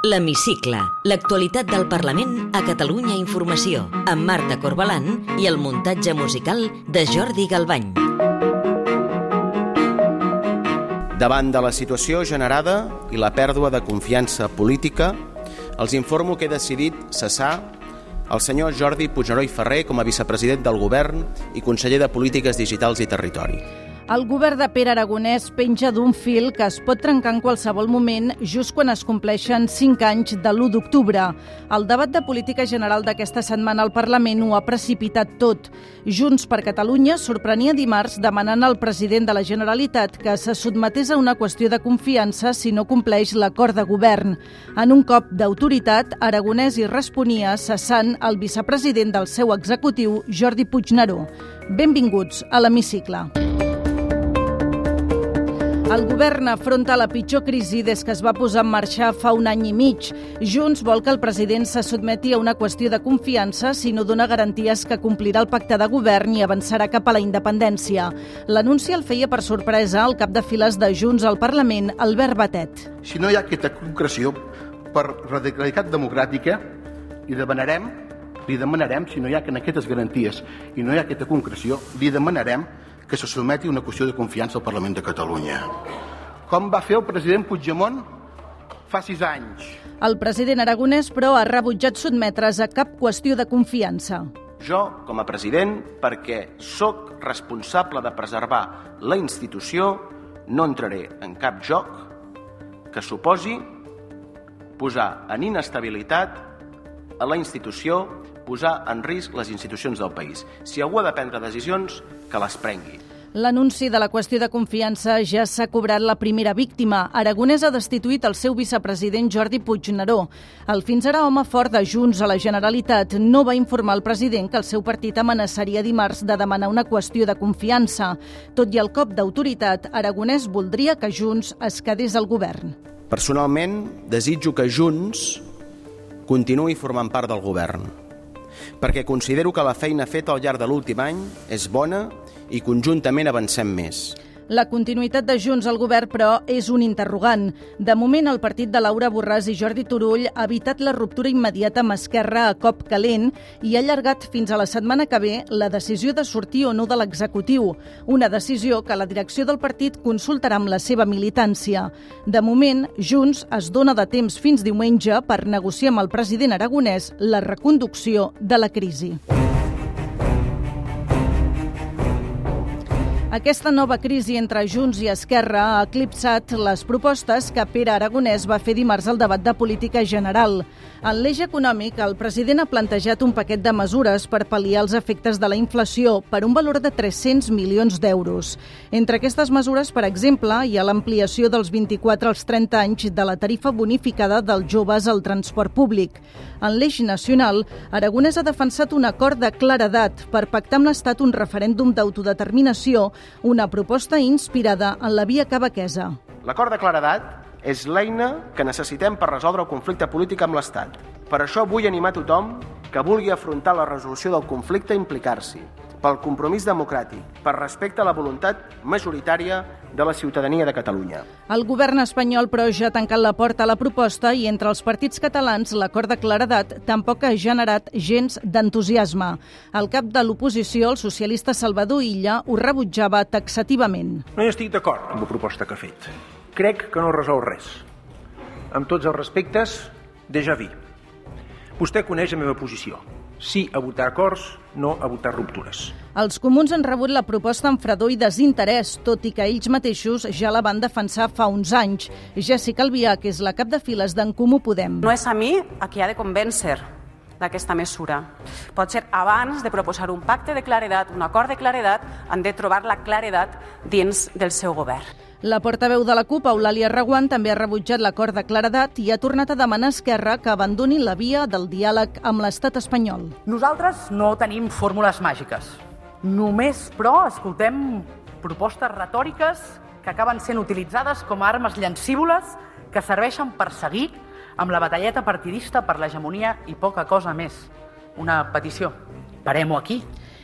L'Hemicicle, l'actualitat del Parlament a Catalunya Informació, amb Marta Corbalan i el muntatge musical de Jordi Galbany. Davant de la situació generada i la pèrdua de confiança política, els informo que he decidit cessar el senyor Jordi Puigneró i Ferrer com a vicepresident del Govern i conseller de Polítiques Digitals i Territori. El govern de Pere Aragonès penja d'un fil que es pot trencar en qualsevol moment just quan es compleixen 5 anys de l'1 d'octubre. El debat de política general d'aquesta setmana al Parlament ho ha precipitat tot. Junts per Catalunya sorprenia dimarts demanant al president de la Generalitat que se sotmetés a una qüestió de confiança si no compleix l'acord de govern. En un cop d'autoritat, Aragonès hi responia cessant el vicepresident del seu executiu, Jordi Puigneró. Benvinguts a l'Hemicicle. El govern afronta la pitjor crisi des que es va posar en marxa fa un any i mig. Junts vol que el president se sotmeti a una qüestió de confiança si no dona garanties que complirà el pacte de govern i avançarà cap a la independència. L'anunci el feia per sorpresa el cap de files de Junts al Parlament, Albert Batet. Si no hi ha aquesta concreció per radicalitat democràtica, li demanarem, li demanarem, si no hi ha aquestes garanties i no hi ha aquesta concreció, li demanarem que se sotmeti una qüestió de confiança al Parlament de Catalunya. Com va fer el president Puigdemont fa sis anys. El president aragonès, però, ha rebutjat sotmetre's a cap qüestió de confiança. Jo, com a president, perquè sóc responsable de preservar la institució, no entraré en cap joc que suposi posar en inestabilitat a la institució, posar en risc les institucions del país. Si algú ha de prendre decisions, que les prengui. L'anunci de la qüestió de confiança ja s'ha cobrat la primera víctima. Aragonès ha destituït el seu vicepresident Jordi Puigneró. El fins ara home fort de Junts a la Generalitat no va informar el president que el seu partit amenaçaria dimarts de demanar una qüestió de confiança. Tot i el cop d'autoritat, Aragonès voldria que Junts es quedés al govern. Personalment, desitjo que Junts continuï formant part del govern perquè considero que la feina feta al llarg de l'últim any és bona i conjuntament avancem més. La continuïtat de Junts al govern, però, és un interrogant. De moment, el partit de Laura Borràs i Jordi Turull ha evitat la ruptura immediata amb Esquerra a cop calent i ha allargat fins a la setmana que ve la decisió de sortir o no de l'executiu, una decisió que la direcció del partit consultarà amb la seva militància. De moment, Junts es dona de temps fins diumenge per negociar amb el president aragonès la reconducció de la crisi. Aquesta nova crisi entre Junts i Esquerra ha eclipsat les propostes que Pere Aragonès va fer dimarts al debat de política general. En l'eix econòmic, el president ha plantejat un paquet de mesures per pal·liar els efectes de la inflació per un valor de 300 milions d'euros. Entre aquestes mesures, per exemple, hi ha l'ampliació dels 24 als 30 anys de la tarifa bonificada dels joves al transport públic. En l'eix nacional, Aragonès ha defensat un acord de claredat per pactar amb l'Estat un referèndum d'autodeterminació una proposta inspirada en la via cabaquesa. L'acord de claredat és l'eina que necessitem per resoldre el conflicte polític amb l'Estat. Per això vull animar tothom que vulgui afrontar la resolució del conflicte a implicar-s'hi, pel compromís democràtic, per respecte a la voluntat majoritària de la ciutadania de Catalunya. El govern espanyol, però, ja ha tancat la porta a la proposta i entre els partits catalans l'acord de claredat tampoc ha generat gens d'entusiasme. El cap de l'oposició, el socialista Salvador Illa, ho rebutjava taxativament. No hi estic d'acord amb la proposta que ha fet. Crec que no resol res. Amb tots els respectes, déjà vu. Vostè coneix la meva posició sí a votar acords, no a votar ruptures. Els comuns han rebut la proposta amb fredor i desinterès, tot i que ells mateixos ja la van defensar fa uns anys. Jessica Albià, que és la cap de files d'en Comú Podem. No és a mi a qui ha de convèncer d'aquesta mesura. Pot ser abans de proposar un pacte de claredat, un acord de claredat, han de trobar la claredat dins del seu govern. La portaveu de la CUP, Eulàlia Reguant, també ha rebutjat l'acord de claredat i ha tornat a demanar a Esquerra que abandoni la via del diàleg amb l'estat espanyol. Nosaltres no tenim fórmules màgiques. Només, però, escoltem propostes retòriques que acaben sent utilitzades com a armes llancívoles que serveixen per seguir amb la batalleta partidista per l'hegemonia i poca cosa més. Una petició. Parem-ho aquí.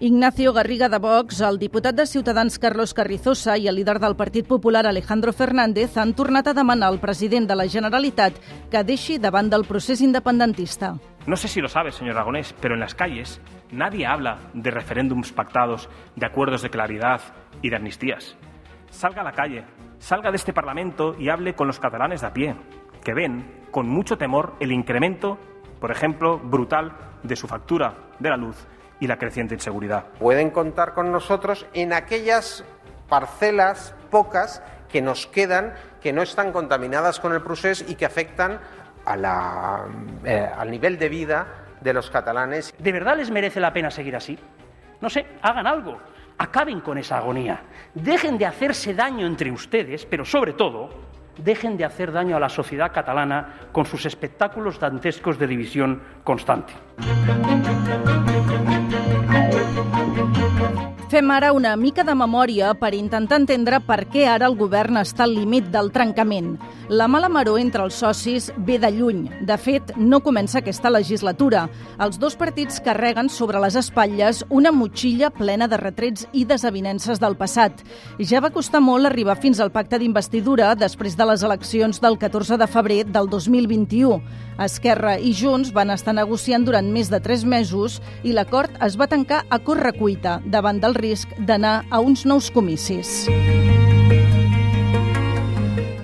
Ignacio Garriga de Vox, el diputat de Ciutadans Carlos Carrizosa i el líder del Partit Popular Alejandro Fernández han tornat a demanar al president de la Generalitat que deixi davant del procés independentista. No sé si lo sabe, señor Aragonés, pero en las calles nadie habla de referéndums pactados, de acuerdos de claridad y de amnistías. Salga a la calle, salga de este Parlamento y hable con los catalanes de a pie, que ven con mucho temor el incremento, por ejemplo, brutal de su factura de la luz y la creciente inseguridad. Pueden contar con nosotros en aquellas parcelas pocas que nos quedan, que no están contaminadas con el procés y que afectan a la, eh, al nivel de vida de los catalanes. ¿De verdad les merece la pena seguir así? No sé, hagan algo. Acaben con esa agonía. Dejen de hacerse daño entre ustedes, pero sobre todo, dejen de hacer daño a la sociedad catalana con sus espectáculos dantescos de división constante. Fem ara una mica de memòria per intentar entendre per què ara el govern està al límit del trencament. La mala maró entre els socis ve de lluny. De fet, no comença aquesta legislatura. Els dos partits carreguen sobre les espatlles una motxilla plena de retrets i desavinences del passat. Ja va costar molt arribar fins al pacte d'investidura després de les eleccions del 14 de febrer del 2021. Esquerra i Junts van estar negociant durant més de tres mesos i l'acord es va tancar a correcuita davant del risc d'anar a uns nous comicis.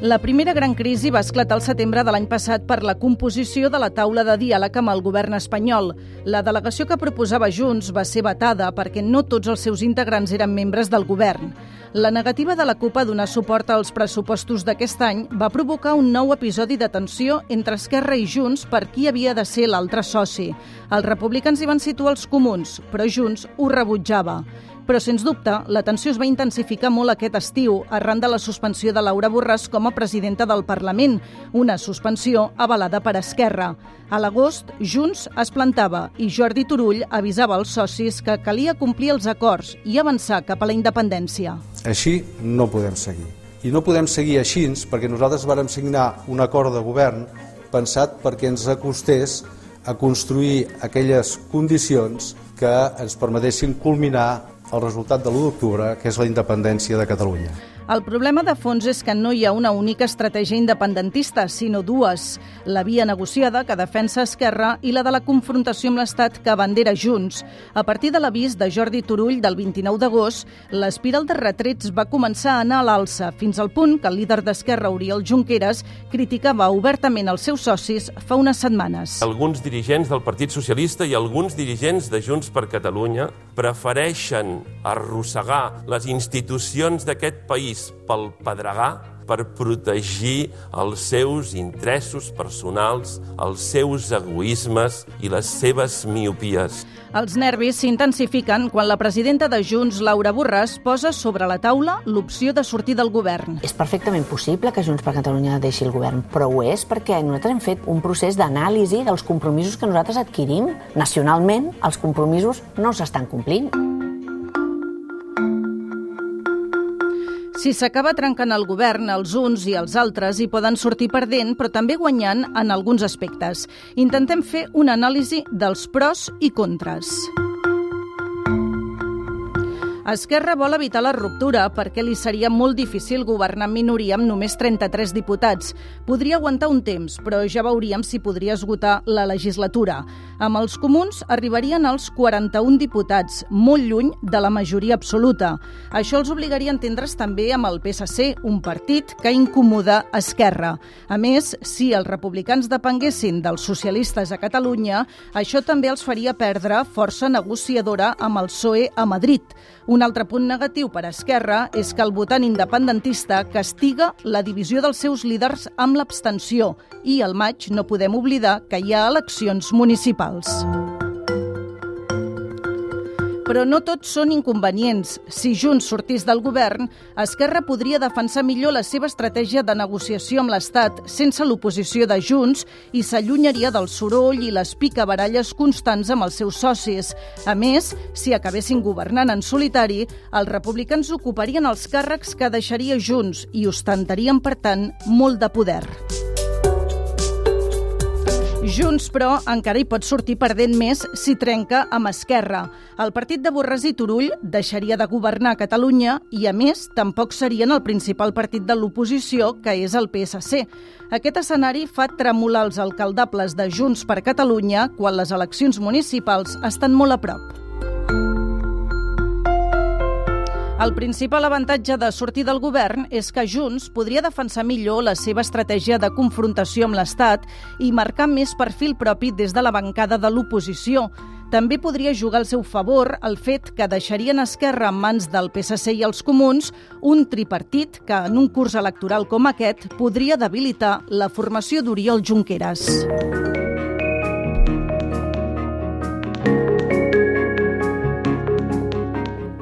La primera gran crisi va esclatar al setembre de l'any passat per la composició de la taula de diàleg amb el govern espanyol. La delegació que proposava Junts va ser vetada perquè no tots els seus integrants eren membres del govern. La negativa de la CUP a donar suport als pressupostos d'aquest any va provocar un nou episodi de tensió entre Esquerra i Junts per qui havia de ser l'altre soci. Els republicans hi van situar els comuns, però Junts ho rebutjava. Però, sens dubte, la tensió es va intensificar molt aquest estiu arran de la suspensió de Laura Borràs com a presidenta del Parlament, una suspensió avalada per Esquerra. A l'agost, Junts es plantava i Jordi Turull avisava als socis que calia complir els acords i avançar cap a la independència. Així no podem seguir. I no podem seguir així perquè nosaltres vàrem signar un acord de govern pensat perquè ens acostés a construir aquelles condicions que ens permetessin culminar el resultat de l'1 d'octubre, que és la independència de Catalunya. El problema de fons és que no hi ha una única estratègia independentista, sinó dues. La via negociada, que defensa Esquerra, i la de la confrontació amb l'Estat, que bandera Junts. A partir de l'avís de Jordi Turull del 29 d'agost, l'espiral de retrets va començar a anar a l'alça, fins al punt que el líder d'Esquerra, Oriol Junqueras, criticava obertament els seus socis fa unes setmanes. Alguns dirigents del Partit Socialista i alguns dirigents de Junts per Catalunya prefereixen arrossegar les institucions d'aquest país pel pedregar per protegir els seus interessos personals, els seus egoismes i les seves miopies. Els nervis s'intensifiquen quan la presidenta de Junts, Laura Borràs, posa sobre la taula l'opció de sortir del govern. És perfectament possible que Junts per Catalunya deixi el govern, però ho és perquè nosaltres hem fet un procés d'anàlisi dels compromisos que nosaltres adquirim. Nacionalment, els compromisos no s'estan complint. Si s'acaba trencant el govern, els uns i els altres hi poden sortir perdent, però també guanyant en alguns aspectes. Intentem fer una anàlisi dels pros i contres. Esquerra vol evitar la ruptura perquè li seria molt difícil governar en minoria amb només 33 diputats. Podria aguantar un temps, però ja veuríem si podria esgotar la legislatura. Amb els comuns arribarien als 41 diputats, molt lluny de la majoria absoluta. Això els obligaria a entendre's també amb el PSC, un partit que incomoda Esquerra. A més, si els republicans depenguessin dels socialistes a Catalunya, això també els faria perdre força negociadora amb el PSOE a Madrid. Un altre punt negatiu per a Esquerra és que el votant independentista castiga la divisió dels seus líders amb l'abstenció i al maig no podem oblidar que hi ha eleccions municipals. Però no tots són inconvenients. Si Junts sortís del govern, Esquerra podria defensar millor la seva estratègia de negociació amb l'Estat sense l'oposició de Junts i s'allunyaria del soroll i les picabaralles constants amb els seus socis. A més, si acabessin governant en solitari, els republicans ocuparien els càrrecs que deixaria Junts i ostentarien, per tant, molt de poder. Junts, però, encara hi pot sortir perdent més si trenca amb Esquerra. El partit de Borràs i Turull deixaria de governar Catalunya i, a més, tampoc serien el principal partit de l'oposició, que és el PSC. Aquest escenari fa tremolar els alcaldables de Junts per Catalunya quan les eleccions municipals estan molt a prop. El principal avantatge de sortir del govern és que Junts podria defensar millor la seva estratègia de confrontació amb l'Estat i marcar més perfil propi des de la bancada de l'oposició. També podria jugar al seu favor el fet que deixarien Esquerra en mans del PSC i els comuns un tripartit que en un curs electoral com aquest podria debilitar la formació d'Oriol Junqueras.